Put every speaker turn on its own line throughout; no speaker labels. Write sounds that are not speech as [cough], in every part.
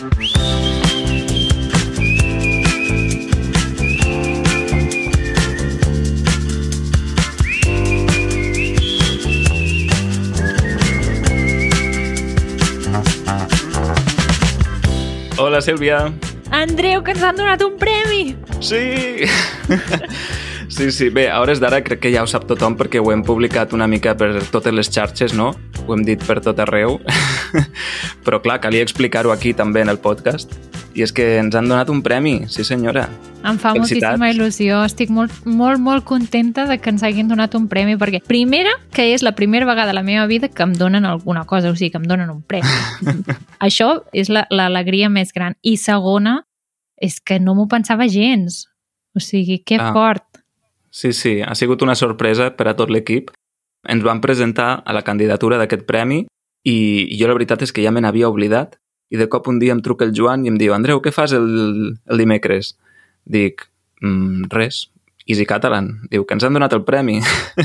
Hola, Sílvia.
Andreu, que ens han donat un premi!
Sí! [laughs] sí, sí. Bé, a hores d'ara crec que ja ho sap tothom perquè ho hem publicat una mica per totes les xarxes, no? Ho hem dit per tot arreu. [laughs] Però clar, calia explicar-ho aquí també en el podcast. I és que ens han donat un premi, sí senyora.
Em fa
Felicitats.
moltíssima il·lusió. Estic molt, molt, molt contenta de que ens hagin donat un premi, perquè primera, que és la primera vegada a la meva vida que em donen alguna cosa, o sigui, que em donen un premi. [laughs] Això és la- l'alegria més gran. I segona, és que no m'ho pensava gens. O sigui, que
Ah.
fort.
Sí, sí, ha sigut una sorpresa per a tot l'equip. Ens van presentar a la candidatura d'aquest premi i jo la veritat és que ja me n'havia oblidat i de cop un dia em truca el Joan i em diu Andreu, què fas el, el dimecres? Dic, mm, res, Easy Catalan. Diu que ens han donat el premi.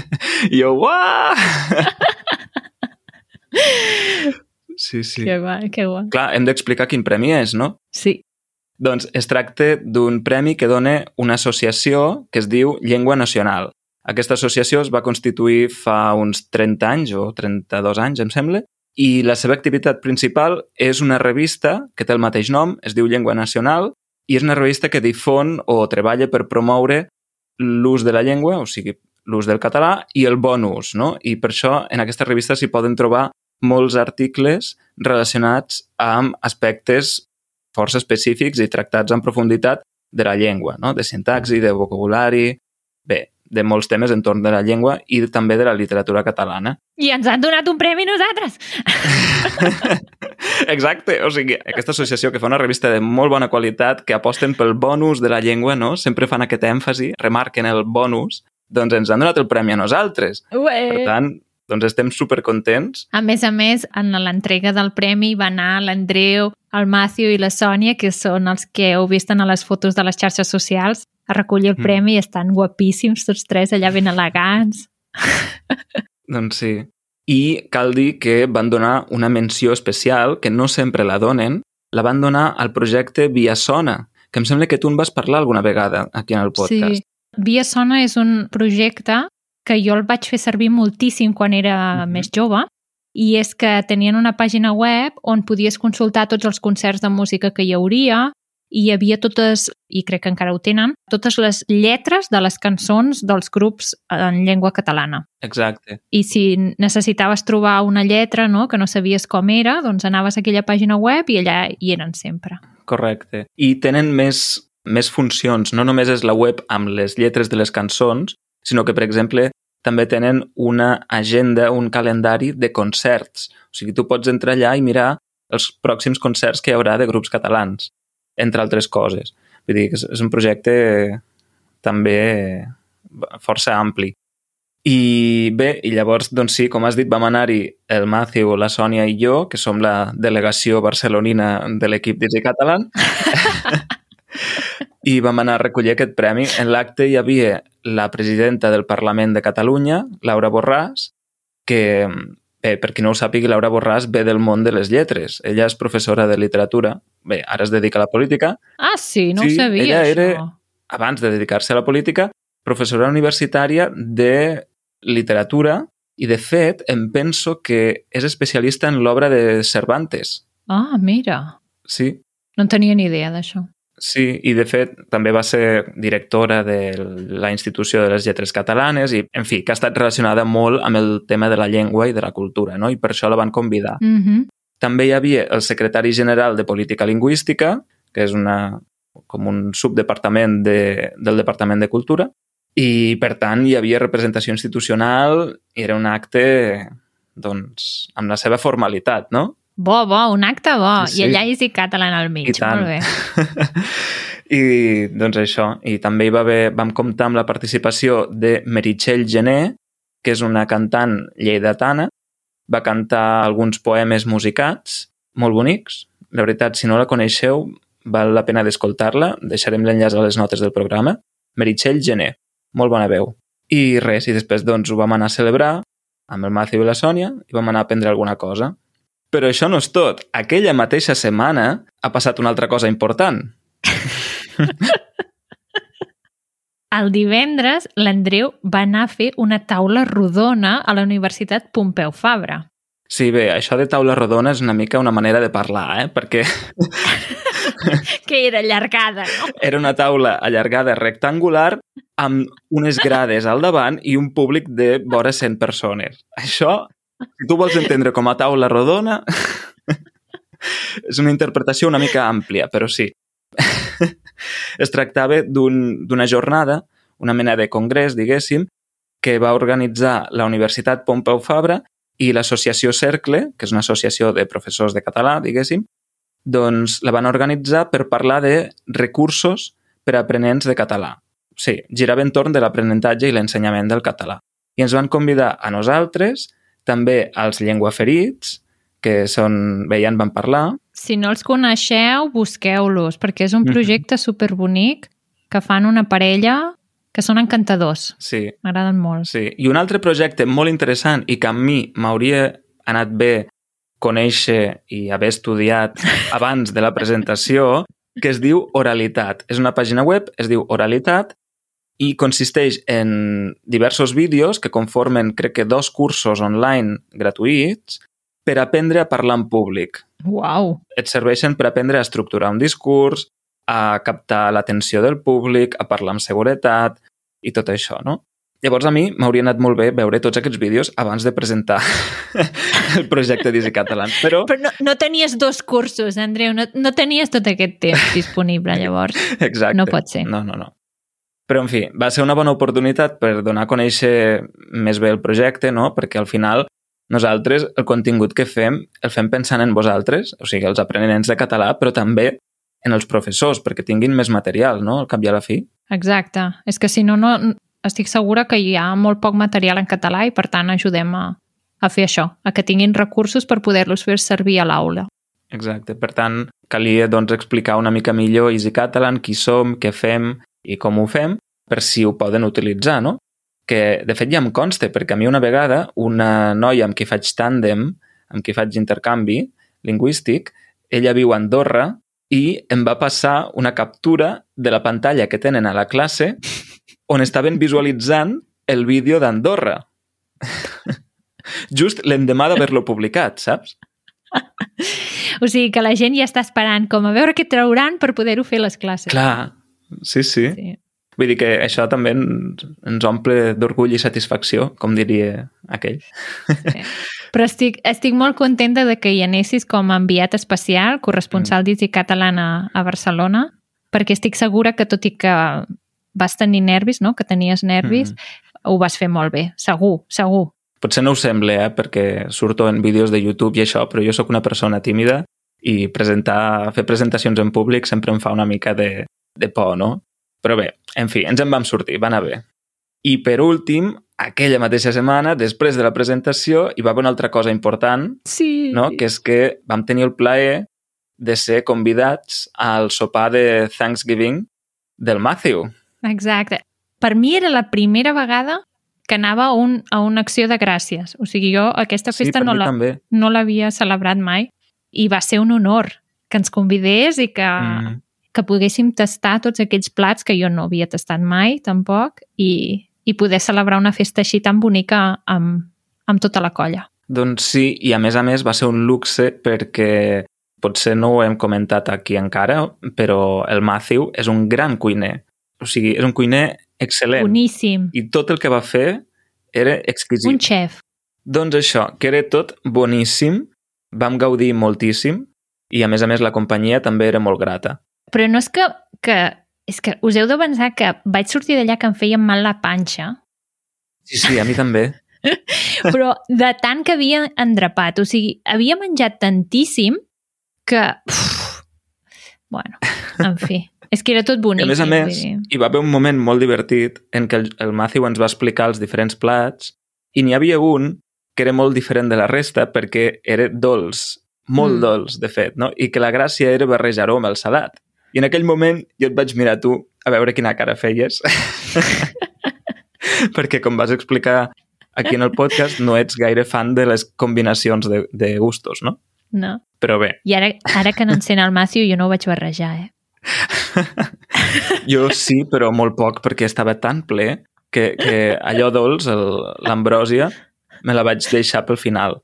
[laughs] I jo, uah! [laughs] sí, sí.
Que guai, que guai.
Clar, hem d'explicar quin premi és, no?
Sí.
Doncs es tracta d'un premi que dona una associació que es diu Llengua Nacional. Aquesta associació es va constituir fa uns 30 anys o 32 anys, em sembla, i la seva activitat principal és una revista que té el mateix nom, es diu Llengua Nacional, i és una revista que difon o treballa per promoure l'ús de la llengua, o sigui, l'ús del català i el bon ús, no? I per això en aquesta revista s'hi poden trobar molts articles relacionats amb aspectes força específics i tractats en profunditat de la llengua, no? de sintaxi, de vocabulari, bé, de molts temes entorn de la llengua i també de la literatura catalana.
I ens han donat un premi nosaltres! [laughs]
Exacte, o sigui, aquesta associació que fa una revista de molt bona qualitat, que aposten pel bonus de la llengua, no? Sempre fan aquest èmfasi, remarquen el bonus, doncs ens han donat el premi a nosaltres.
Ué.
Per tant, doncs estem supercontents.
A més a més, en l'entrega del premi va anar l'Andreu, el Matthew i la Sònia, que són els que heu vist en les fotos de les xarxes socials, a recollir el
Mm.
premi i estan guapíssims, tots tres allà ben elegants. [laughs]
Doncs sí. I cal dir que van donar una menció especial, que no sempre la donen, la van donar al projecte Via Sona, que em sembla que tu en vas parlar alguna vegada aquí en el podcast.
Sí. Via Sona és un projecte que jo el vaig fer servir moltíssim quan era
Mhm.
més jove i és que tenien una pàgina web on podies consultar tots els concerts de música que hi hauria i hi havia totes, i crec que encara ho tenen, totes les lletres de les cançons dels grups en llengua catalana.
Exacte.
I si necessitaves trobar una lletra no, que no sabies com era, doncs anaves a aquella pàgina web i allà hi eren sempre.
Correcte. I tenen més, més funcions. No només és la web amb les lletres de les cançons, sinó que, per exemple, també tenen una agenda, un calendari de concerts. O sigui, tu pots entrar allà i mirar els pròxims concerts que hi haurà de grups catalans, entre altres coses. Vull dir que és, un projecte també força ampli. I bé, i llavors, doncs sí, com has dit, vam anar-hi el Matthew, la Sònia i jo, que som la delegació barcelonina de l'equip d'Easy Catalan, [laughs] i vam anar a recollir aquest premi. En l'acte hi havia la presidenta del Parlament de Catalunya, Laura Borràs, que, bé, per qui no ho sàpiga, Laura Borràs ve del món de les lletres. Ella és professora de literatura, bé, ara es dedica a la política.
Ah, sí? No
Sí,
ho sabia,
ella
això.
era- Abans de dedicar-se a la política, professora universitària de literatura i, de fet, em penso que és especialista en l'obra de Cervantes.
Ah, mira.
Sí,
No en tenia ni idea d'això.
Sí, i de fet també va ser directora de la Institució de les Lletres Catalanes i, en fi, que ha estat relacionada molt amb el tema de la llengua i de la cultura, no? i per això la van convidar.
Mm -hmm.
També hi havia el secretari general de Política Lingüística, que és una, com un subdepartament de, del Departament de Cultura, i, per tant, hi havia representació institucional i era un acte doncs, amb la seva formalitat, no?
Bo, bo, un acte bo.
Sí, sí.
I allà és i català al mig.
I tant.
Molt bé. [laughs]
I doncs això, i també hi va haver, vam comptar amb la participació de Meritxell Gené, que és una cantant lleidatana, va cantar alguns poemes musicats, molt bonics. La veritat, si no la coneixeu, val la pena d'escoltar-la, deixarem l'enllaç a les notes del programa. Meritxell Gené, molt bona veu. I res, i després doncs ho vam anar a celebrar amb el Matthew i la Sònia i vam anar a prendre alguna cosa. Però això no és tot. Aquella mateixa setmana ha passat una altra cosa important. [laughs]
El divendres, l'Andreu va anar a fer una taula rodona a la Universitat Pompeu Fabra.
Sí, bé, això de taula rodona és una mica una manera de parlar, eh? Perquè [laughs]
que era allargada, no? [laughs]
era una taula allargada rectangular amb unes grades al davant i un públic de vora 100 persones. Això, si tu vols entendre com a taula rodona, és una interpretació una mica àmplia, però sí. es tractava d'una un, jornada, una mena de congrés, diguéssim, que va organitzar la Universitat Pompeu Fabra i l'associació Cercle, que és una associació de professors de català, diguéssim, doncs la van organitzar per parlar de recursos per a aprenents de català. Sí, girava entorn de l'aprenentatge i l'ensenyament del català. I ens van convidar a nosaltres, també als llenguaferits, que són, bé, ja en van parlar.
Si no els coneixeu, busqueu-los, perquè és un projecte mm -hmm. superbonic que fan una parella que són encantadors.
Sí.
M'agraden molt.
Sí. I un altre projecte molt interessant i que a mi m'hauria anat bé conèixer i haver estudiat [laughs] abans de la presentació, que es diu Oralitat. És una pàgina web, es diu Oralitat, i consisteix en diversos vídeos que conformen, crec que, dos cursos online gratuïts per aprendre a parlar en públic.
Wow.
Et serveixen per aprendre a estructurar un discurs, a captar l'atenció del públic, a parlar amb seguretat i tot això, no? Llavors a mi m'hauria anat molt bé veure tots aquests vídeos abans de presentar [laughs] el projecte d'Easy Catalan, però...
Però no, no tenies dos cursos, Andreu, no, no tenies tot aquest temps disponible, llavors. [laughs]
Exacte.
No pot ser.
No, no, no. Però, en fi, va ser una bona oportunitat per donar a conèixer més bé el projecte, no? Perquè al final nosaltres el contingut que fem el fem pensant en vosaltres, o sigui, els aprenents de català, però també en els professors, perquè tinguin més material, no?, al cap i a la fi.
Exacte. És que si no, no estic segura que hi ha molt poc material en català i, per tant, ajudem a, a fer això, a que tinguin recursos per poder-los fer servir a l'aula.
Exacte. Per tant, calia doncs, explicar una mica millor Easy Catalan, qui som, què fem i com ho fem, per si ho poden utilitzar, no? Que, de fet, ja em consta, perquè a mi una vegada una noia amb qui faig tàndem, amb qui faig intercanvi lingüístic, ella viu a Andorra i em va passar una captura de la pantalla que tenen a la classe on estaven visualitzant el vídeo d'Andorra. [laughs] Just l'endemà d'haver-lo publicat, saps? [laughs]
O sigui que la gent ja està esperant com a veure què trauran per poder-ho fer les classes.
Clar, sí, sí. sí. Vull dir que això també ens omple d'orgull i satisfacció, com diria aquell.
Sí. [laughs] Però estic, estic molt contenta de que hi anessis com a enviat especial, corresponsal mm. d'Easy Catalan a, a Barcelona, perquè estic segura que tot i que vas tenir nervis, no? que tenies nervis, mm. ho vas fer molt bé, segur, segur.
Potser no ho sembla, eh? perquè surto en vídeos de YouTube i això, però jo sóc una persona tímida i presentar, fer presentacions en públic sempre em fa una mica de, de por, no? Però bé, en fi, ens en vam sortir, va anar bé. I per últim, aquella mateixa setmana, després de la presentació, hi va haver una altra cosa important,
sí.
no? que és que vam tenir el plaer de ser convidats al sopar de Thanksgiving del Matthew.
Exacte. Per mi era la primera vegada que anava a, un, a una acció de gràcies. O sigui, jo aquesta festa
sí,
no, la, no l'havia celebrat mai i va ser un honor que ens convidés i que, mm. Que poguéssim tastar tots aquells plats que jo no havia tastat mai, tampoc, i, i poder celebrar una festa així tan bonica amb, amb tota la colla.
Doncs sí, i a més a més va ser un luxe perquè potser no ho hem comentat aquí encara, però el Matthew és un gran cuiner. O sigui, és un cuiner excel·lent.
Boníssim.
I tot el que va fer era exquisit.
Un xef.
Doncs això, que era tot boníssim, vam gaudir moltíssim i a més a més la companyia també era molt grata.
Però no és que, que és que us heu de pensar que vaig sortir d'allà que em feia mal la panxa.
Sí, sí, a mi també. [laughs]
Però de tant que havia endrapat, o sigui, havia menjat tantíssim que... Uf, bueno, en fi. És que era tot bonic.
A més a més, hi va haver un moment molt divertit en què el, el Matthew ens va explicar els diferents plats i n'hi havia un que era molt diferent de la resta perquè era dolç, molt mm. dolç, de fet, no? i que la gràcia era barrejar-ho amb el salat. I en aquell moment jo et vaig mirar tu a veure quina cara feies. [laughs] perquè, com vas explicar aquí en el podcast, no ets gaire fan de les combinacions de, de gustos, no?
No.
Però bé,
I ara, ara que n'encén el Matthew, jo no ho vaig barrejar, eh? [laughs]
jo sí, però molt poc, perquè estava tan ple que, que allò dolç, l'ambròsia, me la vaig deixar pel final.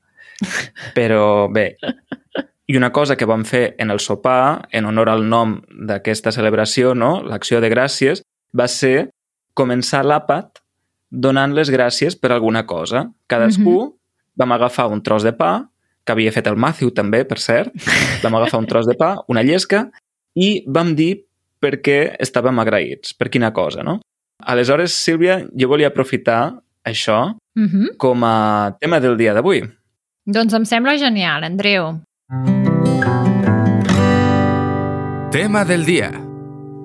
Però bé, i una cosa que vam fer en el sopar, en honor al nom d'aquesta celebració, no? l'acció de gràcies, va ser començar l'àpat donant les gràcies per alguna cosa. Cadascú vam agafar un tros de pa, que havia fet el Matthew també, per cert, vam agafar un tros de pa, una llesca, i vam dir per què estàvem agraïts, per quina cosa, no? Aleshores, Sílvia, jo volia aprofitar això
Uh -huh.
com a tema del dia d'avui.
Doncs em sembla genial, Andreu.
Tema del día.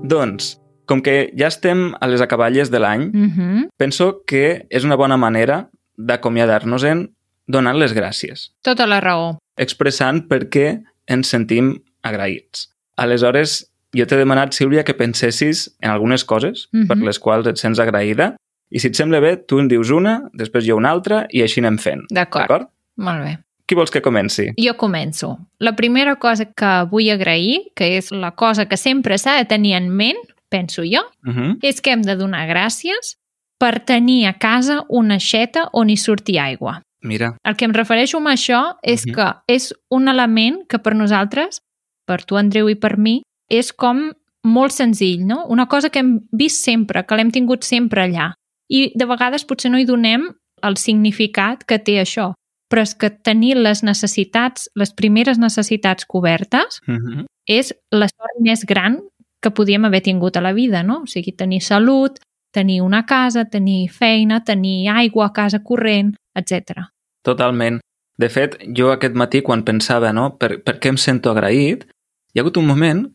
Doncs, com que ja estem a les acaballes de l'any,
Uh -huh.
penso que és una bona manera d'acomiadar-nos-en donant les gràcies,
Tota la raó.
expressant per què ens sentim agraïts. Aleshores, jo t'he demanat, Sílvia, que pensessis en algunes coses
Mhm.
per les quals et sents agraïda i si et sembla bé, tu en dius una, després jo una altra i així anem fent.
D'acord? Molt bé.
Qui vols que comenci?
Jo començo. La primera cosa que vull agrair, que és la cosa que sempre s'ha de tenir en ment, penso jo,
Uh -huh.
és que hem de donar gràcies per tenir a casa una aixeta on hi surti aigua.
Mira,
El que em refereixo amb això és
Mhm.
que és un element que per nosaltres, per tu, Andreu, i per mi, és com molt senzill, no? Una cosa que hem vist sempre, que l'hem tingut sempre allà. I de vegades potser no hi donem el significat que té això, però és que tenir les necessitats, les primeres necessitats cobertes,
uh -huh.
és la sort més gran que podíem haver tingut a la vida, no? O sigui, tenir salut, tenir una casa, tenir feina, tenir aigua a casa corrent, etc.
totalment. De fet, jo aquest matí, quan pensava no, per, per què em sento agraït, hi ha hagut un moment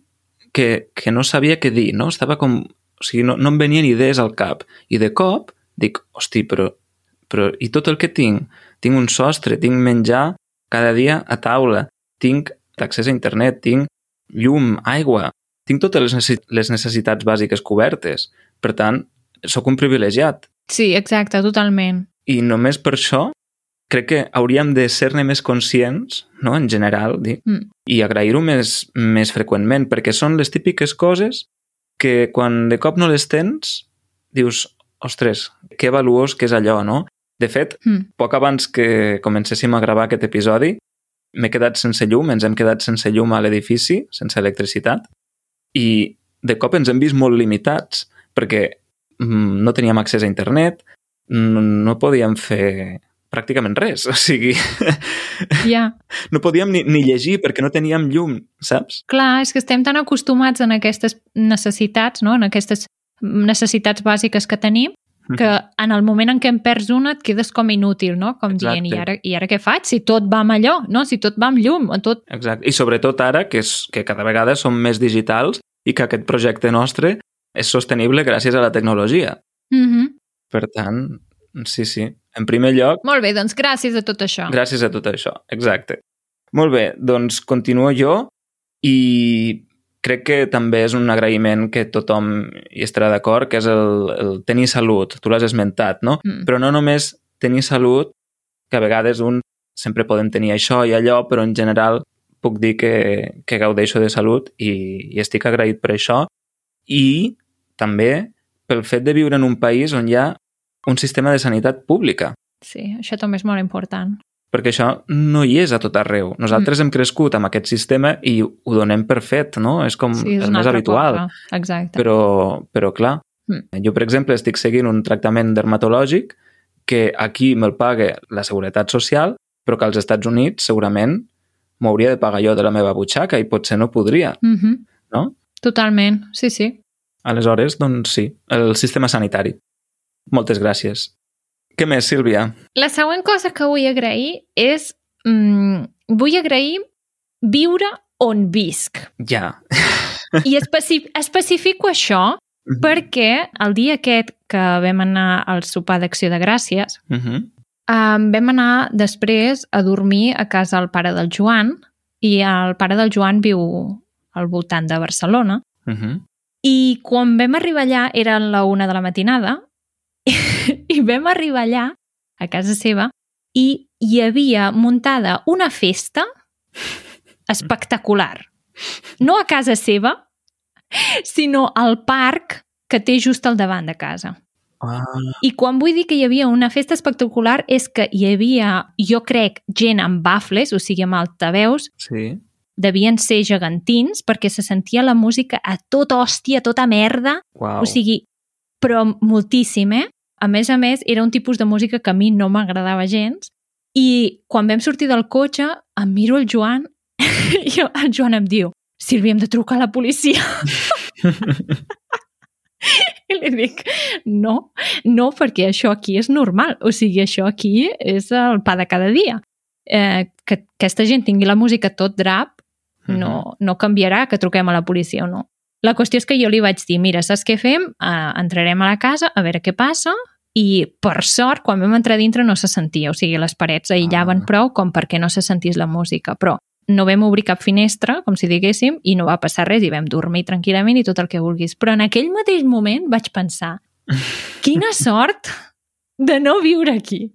que, que no sabia què dir, no? Estava com... O sigui, no, no em venien idees al cap. I de cop dic, hosti, però, però i tot el que tinc? Tinc un sostre, tinc menjar cada dia a taula, tinc accés a internet, tinc llum, aigua, tinc totes les les necessitats bàsiques cobertes. Per tant, sóc un privilegiat.
Sí, exacte, totalment.
I només per això crec que hauríem de ser-ne més conscients, no? en general, dic,
Mm.
i agrair-ho més, més freqüentment, perquè són les típiques coses que quan de cop no les tens, dius, ostres, que valuós que és allò, no? De fet,
Mm.
poc abans que comencéssim a gravar aquest episodi, m'he quedat sense llum, ens hem quedat sense llum a l'edifici, sense electricitat, i de cop ens hem vist molt limitats, perquè mm, no teníem accés a internet, no, no podíem fer pràcticament res, [laughs] o sigui,
Ja,
no podíem ni, ni llegir perquè no teníem llum, saps?
clar, és que estem tan acostumats en aquestes necessitats, no? en aquestes necessitats bàsiques que tenim, que en el moment en què en perds una et quedes com inútil, no? Com dient, i
Exacte.
ara, i ara què faig? Si tot va amb allò, no? Si tot va amb llum, tot...
Exacte. I sobretot ara, que, és, que cada vegada som més digitals i que aquest projecte nostre és sostenible gràcies a la tecnologia.
Mm -hmm.
Per tant, sí, sí. En primer lloc,
Molt bé, doncs gràcies a tot això.
gràcies a tot això. Exacte. Molt bé, doncs continuo jo i crec que també és un agraïment que tothom hi estarà d'acord, que és el, el tenir salut. Tu l'has esmentat, no?
Mm.
Però no només tenir salut, que a vegades un sempre podem tenir això i allò, però en general puc dir que, que gaudeixo de salut i, i estic agraït per això. I també pel fet de viure en un país on hi ha un sistema de sanitat pública
Sí, això també és molt important.
Perquè això no hi és a tot arreu. Nosaltres mm. hem crescut amb aquest sistema i ho donem per fet, no? És com
Sí, és
el més habitual.
Cosa. Exacte.
Però, però clar,
Mm.
jo, per exemple, estic seguint un tractament dermatològic que aquí me'l paga la Seguretat Social, però que als Estats Units segurament m'hauria de pagar jo de la meva butxaca i potser no podria,
Mm -hmm.
no?
Totalment, sí, sí.
Aleshores, doncs sí, el sistema sanitari. Moltes gràcies. Què més, Sílvia?
La següent cosa que vull agrair és... Mm, vull agrair viure on visc.
Ja.
I especi especifico això perquè el dia aquest que vam anar al sopar d'acció de gràcies,
Uh -huh.
um, vam anar després a dormir a casa del pare del Joan i el pare del Joan viu al voltant de Barcelona
Uh -huh.
i quan vam arribar allà era la una de la matinada i vam arribar allà a casa seva i hi havia muntada una festa espectacular. No a casa seva, sinó al parc que té just al davant de casa.
Ah,
I quan vull dir que hi havia una festa espectacular és que hi havia, jo crec, gent amb bafles, o sigui, amb altaveus,
sí.
devien ser gegantins perquè se sentia la música a tota hòstia, a tota merda,
Uau.
o sigui, però moltíssim, eh? A més a més, era un tipus de música que a mi no m'agradava gens i quan vam sortir del cotxe em miro el Joan [laughs] i el Joan em diu Sílvia, hem de trucar a la policia. [laughs] I li dic, no, no, perquè això aquí és normal. O sigui, això aquí és el pa de cada dia. Eh, que aquesta gent tingui la música tot drap no, no canviarà que truquem a la policia o no. La qüestió és que jo li vaig dir, mira, saps què fem? Uh, entrarem a la casa a veure què passa i, per sort, quan vam entrar dintre no se sentia, o sigui, les parets aïllaven
Ah.
prou com perquè no se sentís la música, però no vam obrir cap finestra, com si diguéssim, i no va passar res i vam dormir tranquil·lament i tot el que vulguis. Però en aquell mateix moment vaig pensar [laughs] quina sort de no viure aquí,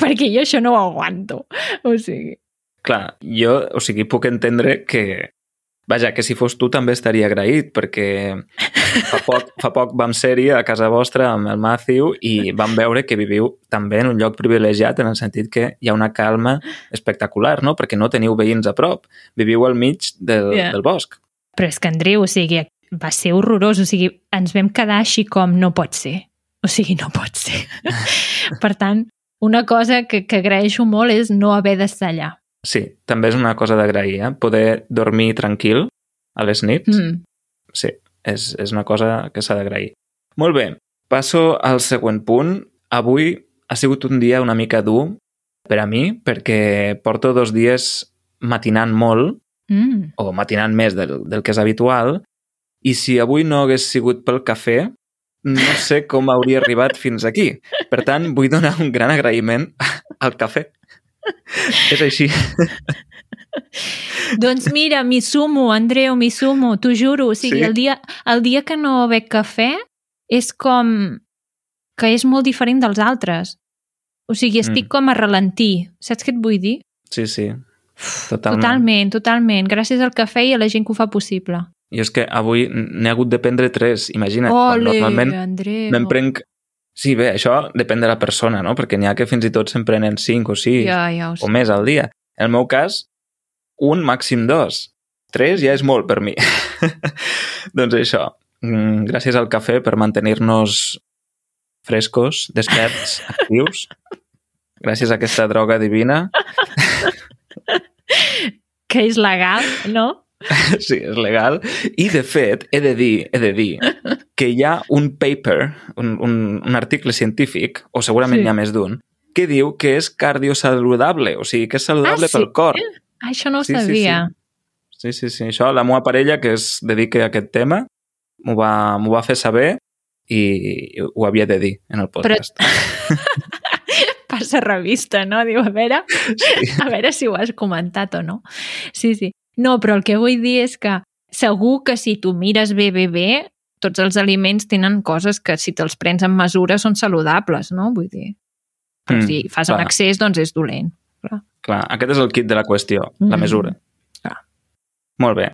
perquè jo això no ho aguanto. O sigui,
Clar, jo, o sigui, puc entendre que... Vaja, que si fos tu també estaria agraït, perquè fa poc, fa poc vam ser-hi a casa vostra amb el Matthew i vam veure que viviu també en un lloc privilegiat en el sentit que hi ha una calma espectacular, no? Perquè no teniu veïns a prop. Viviu al mig del,
Yeah.
del bosc.
Però és que, Andreu, o sigui, va ser horrorós. O sigui, ens vam quedar així com no pot ser. O sigui, no pot ser. [laughs] per tant, una cosa que, que agraeixo molt és no haver d'estar allà.
Sí, també és una cosa d'agrair, eh? Poder dormir tranquil a les nits.
Mm.
Sí, és, és una cosa que s'ha d'agrair. Molt bé, passo al següent punt. Avui ha sigut un dia una mica dur per a mi, perquè porto dos dies matinant molt,
Mm.
o matinant més del, del que és habitual, i si avui no hagués sigut pel cafè, no sé com hauria arribat fins aquí. Per tant, vull donar un gran agraïment al cafè. És així. [laughs]
Doncs mira, m'hi sumo, Andreu, m'hi sumo, t'ho juro. O sigui,
Sí?
el, dia, el dia que no bec cafè és com que és molt diferent dels altres. O sigui, estic
Mm.
com a ralentir. Saps què et vull dir?
Sí, sí. Totalment.
Totalment, totalment. Gràcies al cafè i a la gent que ho fa possible.
I és que avui n'he hagut de prendre tres, imagina't.
Ole,
Normalment me'n prenc... Sí, bé, això depèn de la persona, no? Perquè n'hi ha que fins i tot se'n prenen cinc o sis
Ja, ja
o més al dia. En el meu cas, un, màxim dos. Tres ja és molt per mi. [laughs] doncs això, mm, gràcies al cafè per mantenir-nos frescos, desperts, [laughs] actius. Gràcies a aquesta droga divina.
Que és legal, no? [laughs]
Sí, és legal. I, de fet, he de dir, he de dir que hi ha un paper, un, un, un article científic, o segurament
Sí.
n'hi ha més d'un, que diu que és cardiosaludable, o sigui, que és saludable
Ah, sí?
pel cor.
Ah, això no ho
Sí, sí,
sabia.
Sí, sí, sí. Això, la meva parella, que es dedica a aquest tema, m'ho va, va fer saber i ho havia de dir en el podcast. [laughs]
Passa revista, no? Diu, a veure,
Sí.
a veure si ho has comentat o no. Sí, sí. No, però el que vull dir és que segur que si tu mires bé, bé, bé, tots els aliments tenen coses que si te'ls prens en mesura són saludables, no? Vull dir, però
Mm,
si fas
clar.
excés, doncs és dolent.
Clar, aquest és el kit de la qüestió, la
Mm.
mesura.
Clar.
Molt bé.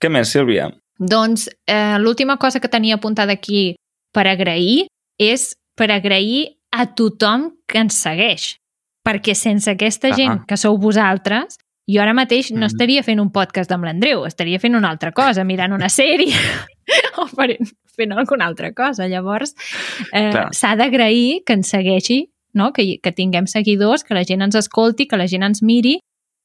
Què més, Sílvia?
Doncs eh, l'última cosa que tenia apuntada aquí per agrair és per agrair a tothom que ens segueix. Perquè sense aquesta
Ah.
gent que sou vosaltres, jo ara mateix no
Mhm.
estaria fent un podcast amb l'Andreu, estaria fent una altra cosa, mirant una sèrie [laughs] o fent, fent alguna altra cosa. Llavors, eh, s'ha d'agrair que ens segueixi, no? que, que tinguem seguidors, que la gent ens escolti, que la gent ens miri,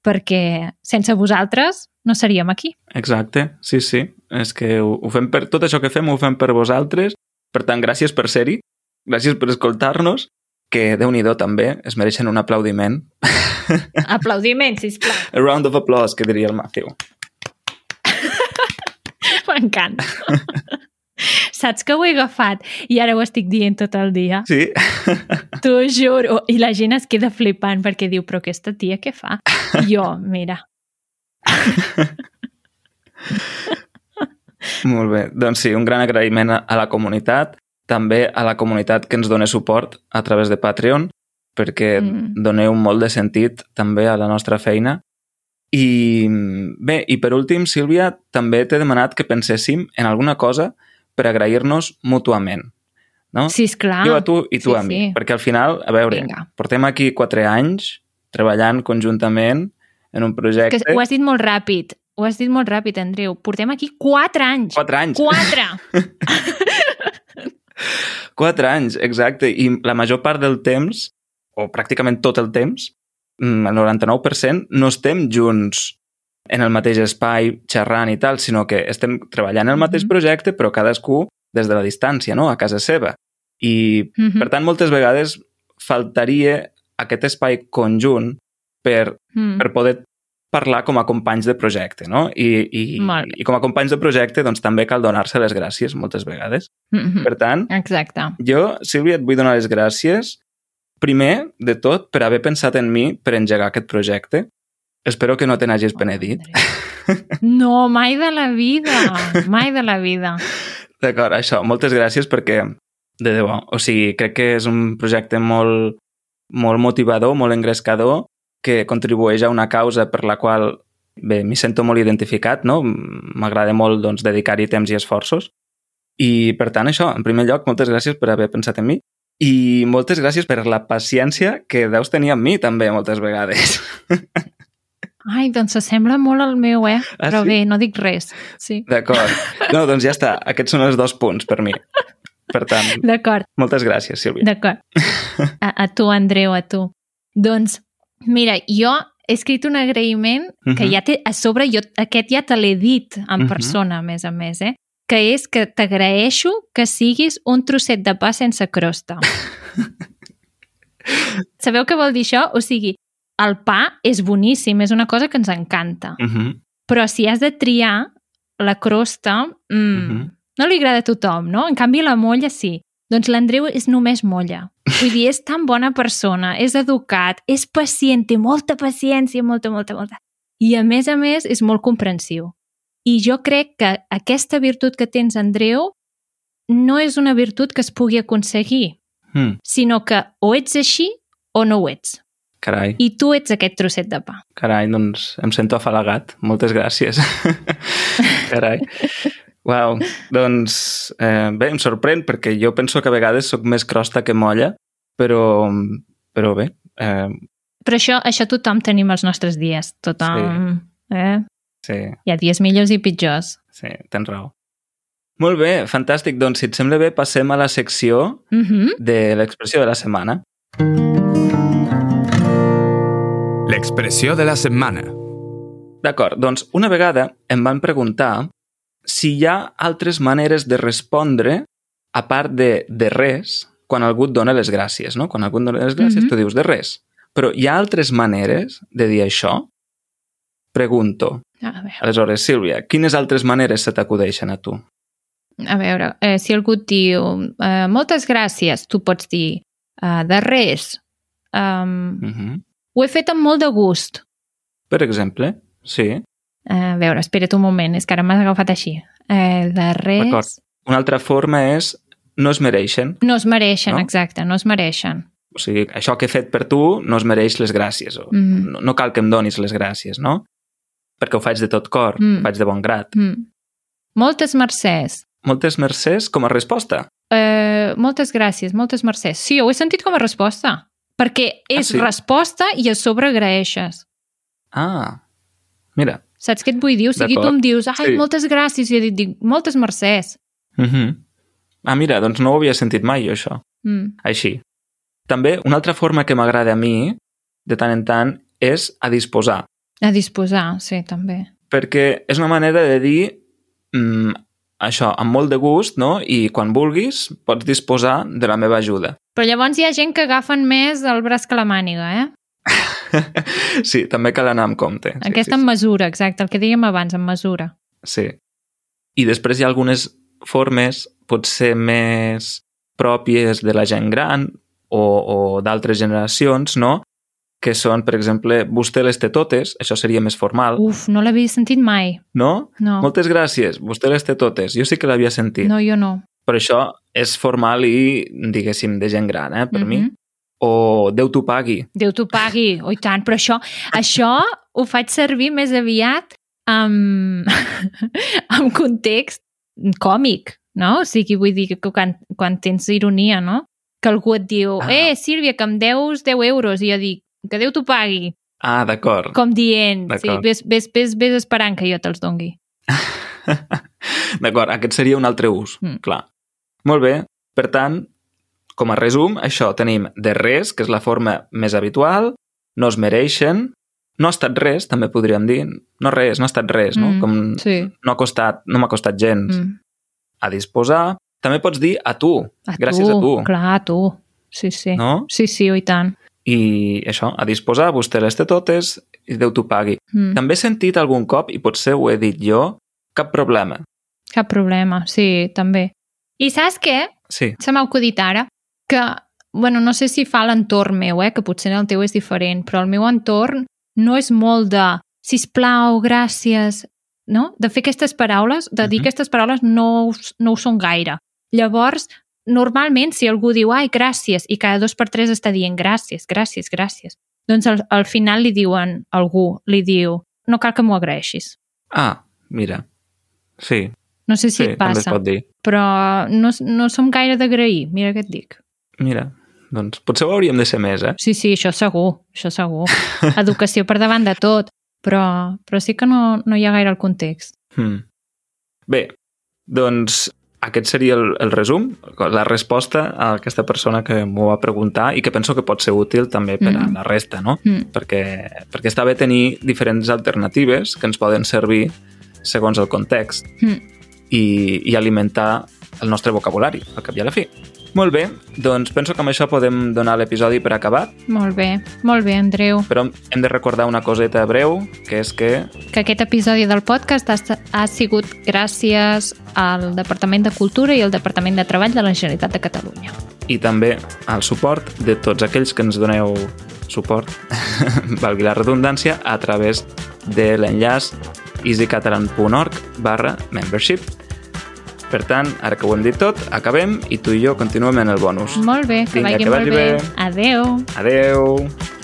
perquè sense vosaltres no seríem aquí.
Exacte, sí, sí. És que ho, ho fem per... Tot això que fem ho fem per vosaltres. Per tant, gràcies per ser-hi. Gràcies per escoltar-nos. Que, déu nhi també, es mereixen un aplaudiment. [laughs]
Aplaudiments, sisplau.
A round of applause, que diria el Matthew. [laughs]
M'encanta. [laughs] Saps que ho he agafat i ara ho estic dient tot el dia?
Sí?
T'ho juro. I la gent es queda flipant perquè diu, però aquesta tia què fa? Jo, mira.
Molt bé. Doncs sí, un gran agraïment a la comunitat, també a la comunitat que ens dona suport a través de Patreon, perquè
Mm.
doneu molt de sentit també a la nostra feina I bé, i per últim, Sílvia, també t'he demanat que penséssim en alguna cosa per agrair-nos mútuament. No?
Sí, esclar.
Jo a tu i tu
sí,
a mi.
Sí.
Perquè al final, a veure,
Vinga.
portem aquí quatre anys treballant conjuntament en un
Que
projecte...
ho has dit molt ràpid. Ho has dit molt ràpid, Andreu. Portem aquí quatre anys.
Quatre anys.
Quatre! [laughs] [laughs]
Quatre anys, exacte. I la major part del temps, o pràcticament tot el temps, mm, el 99%, no estem junts en el mateix espai xerrant i tal, sinó que estem treballant el mateix
Mhm.
projecte, però cadascú des de la distància, no? a casa seva. I,
Mhm.
per tant, moltes vegades faltaria aquest espai conjunt per,
Mm.
per poder parlar com a companys de projecte, no? I, i, i com a companys de projecte doncs, també cal donar-se les gràcies moltes vegades.
Mhm.
Per tant,
Exacte.
jo, Sílvia, et vull donar les gràcies, primer de tot, per haver pensat en mi per engegar aquest projecte. Espero que no te n'hagis penedit.
No, mai de la vida. Mai de la vida.
D'acord, això, moltes gràcies perquè, de debò, o sigui, crec que és un projecte molt, molt motivador, molt engrescador, que contribueix a una causa per la qual, bé, m'hi sento molt identificat, no? M'agrada molt, doncs, dedicar-hi temps i esforços. I, per tant, això, en primer lloc, moltes gràcies per haver pensat en mi i moltes gràcies per la paciència que deus tenir amb mi, també, moltes vegades. [laughs]
Ai, doncs s'assembla molt al meu, eh?
Ah,
Però
sí?
bé, no dic res. Sí.
D'acord. No, doncs ja està. Aquests són els dos punts per mi. Per tant,
D'acord,
moltes gràcies, Sílvia.
d'acord. A, a tu, Andreu, a tu. Doncs, mira, jo he escrit un agraïment que
Mhm.
ja té, a sobre, jo aquest ja te l'he dit en
Mhm.
persona, a més a més, eh? que és que t'agraeixo que siguis un trosset de pa sense crosta. [laughs] Sabeu què vol dir això? O sigui, el pa és boníssim, és una cosa que ens encanta.
Uh -huh.
Però si has de triar la crosta, mm,
Mhm.
no li agrada a tothom, no? En canvi, la molla sí. Doncs l'Andreu és només molla. Vull dir, és tan bona persona, és educat, és pacient, té molta paciència, molta, molta, molta. I a més a més és molt comprensiu. I jo crec que aquesta virtut que tens, Andreu, no és una virtut que es pugui aconseguir,
Mm,
sinó que o ets així o no ho ets.
carai,
I tu ets aquest trosset de pa.
carai, doncs em sento afalagat. Moltes gràcies. [laughs] carai. Uau, doncs eh, bé, em sorprèn perquè jo penso que a vegades sóc més crosta que molla, però, però bé, eh,
Però això, això tothom tenim els nostres dies. Tothom... Sí. Eh?
sí,
Hi ha dies millors i pitjors.
sí, tens raó. Molt bé, fantàstic. Doncs, si et sembla bé, passem a la secció
Mm -hmm.
de l'expressió de la setmana.
L'expressió de la setmana.
D'acord, doncs una vegada em van preguntar si hi ha altres maneres de respondre a part de de res quan algú et dona les gràcies, no? Quan algú et dona les gràcies,
Mhm.
tu dius de res. Però hi ha altres maneres de dir això? Pregunto.
A veure,
Aleshores, Sílvia, quines altres maneres se t'acudeixen a tu?
a veure eh, si algú et diu eh, moltes gràcies, tu pots dir eh, de res. Um,
Uh -huh.
ho he fet amb molt de gust.
Per exemple, sí.
A veure, espera't un moment, és que ara m'has agafat així. Eh, de
D'acord. Una altra forma és no es mereixen.
No es mereixen,
No?
exacte, no es mereixen.
O sigui, això que he fet per tu no es mereix les gràcies. O
Mhm.
no, no cal que em donis les gràcies, no? Perquè ho faig de tot cor,
Mm.
ho faig de bon grat.
Mm. Moltes mercès.
Moltes mercès com a resposta.
Eh, moltes gràcies, moltes mercès. Sí, ho he sentit com a resposta. Perquè és
sí?
resposta i a sobre agraeixes.
Ah, mira.
Saps què et vull dir? O sigui, tu em dius, ai,
Sí.
moltes gràcies, i jo et dic, moltes mercès.
Uh -huh. Ah, mira, doncs no ho havia sentit mai, jo, això.
Mm.
Així. També, una altra forma que m'agrada a mi, de tant en tant, és a disposar.
A disposar, sí, també.
Perquè és una manera de dir mm, això, amb molt de gust, no? I quan vulguis, pots disposar de la meva ajuda.
Però llavors hi ha gent que agafen més el braç que la màniga, eh? [laughs]
sí, també cal anar amb compte. Sí,
Aquesta
sí,
en mesura, exacte, el que dèiem abans, en mesura.
Sí. I després hi ha algunes formes potser més pròpies de la gent gran o, o d'altres generacions, no? Que són, per exemple, vostè les té totes, això seria més formal,
Uf, no l'havia sentit mai.
no?
No,
Moltes gràcies, vostè les té totes. Jo sí que l'havia sentit.
no jo no.
Però això és formal i, diguéssim, de gent gran, eh, per mi. O Déu t'ho pagui.
Déu t'ho pagui, oi tant, però això, això ho faig servir més aviat amb, [laughs] amb context còmic, no? O sigui, vull dir que quan, quan tens ironia, no? Que algú et diu,
Ah.
eh, Sílvia, que em deus 10 euros, i jo dic, que Déu t'ho pagui,
Ah, d'acord.
com dient, sí, ves, ves, ves, ves esperant que jo te'ls dongui. [laughs]
D'acord, aquest seria un altre ús,
Mm.
clar. Molt bé, per tant, com a resum, això tenim de res, que és la forma més habitual, no es mereixen, no ha estat res, també podríem dir, no res, no ha estat res, no?
Mm,
Com
Sí.
no ha costat, no m'ha costat gens.
Mm.
A disposar, també pots dir a tu,
A
gràcies
tu,
a tu,
Clar, a tu. Sí, sí.
no?
Sí, sí, i tant.
I això, a disposar, vostè les té totes i Déu t'ho pagui.
Mm.
També he sentit algun cop, i potser ho he dit jo, cap problema.
Cap problema, sí, també. I saps què?
Sí,
Se m'ha acudit ara que, bueno, no sé si fa l'entorn meu, eh, que potser el teu és diferent, però el meu entorn no és molt de sisplau, gràcies, no? De fer aquestes paraules, de dir
Mhm.
aquestes paraules no, no ho són gaire. Llavors, normalment, si algú diu ai, gràcies, i cada dos per tres està dient gràcies, gràcies, gràcies, doncs al, al final li diuen algú, li diu no cal que m'ho agraeixis.
Ah, mira. Sí,
No sé si
sí,
et passa,
pot dir.
però no, no som gaire d'agrair, mira què et dic.
Mira, doncs potser ho hauríem de ser més, eh?
Sí, sí, això segur, això segur. [laughs] Educació per davant de tot, però, però sí que no, no hi ha gaire el context.
Hmm. Bé, doncs aquest seria el, el resum, la resposta a aquesta persona que m'ho va preguntar i que penso que pot ser útil també per a
Mm.
la resta, no?
Mm.
Perquè, perquè està bé tenir diferents alternatives que ens poden servir segons el context
Mm.
i, i alimentar el nostre vocabulari, al cap i a la fi. Molt bé, doncs penso que amb això podem donar l'episodi per acabat,
Molt bé, molt bé, Andreu.
però hem de recordar una coseta breu, que és que
Que aquest episodi del podcast ha, ha sigut gràcies al Departament de Cultura i al Departament de Treball de la Generalitat de Catalunya.
i també al suport de tots aquells que ens doneu suport, [laughs] valgui la redundància, a través de l'enllaç easycatalan.org barra membership. Per tant, ara que ho hem dit tot, acabem i tu i jo continuem en el bonus.
Molt bé, que
Vinga,
vagi
que
molt
vagi
bé.
bé.
Adeu.
Adeu!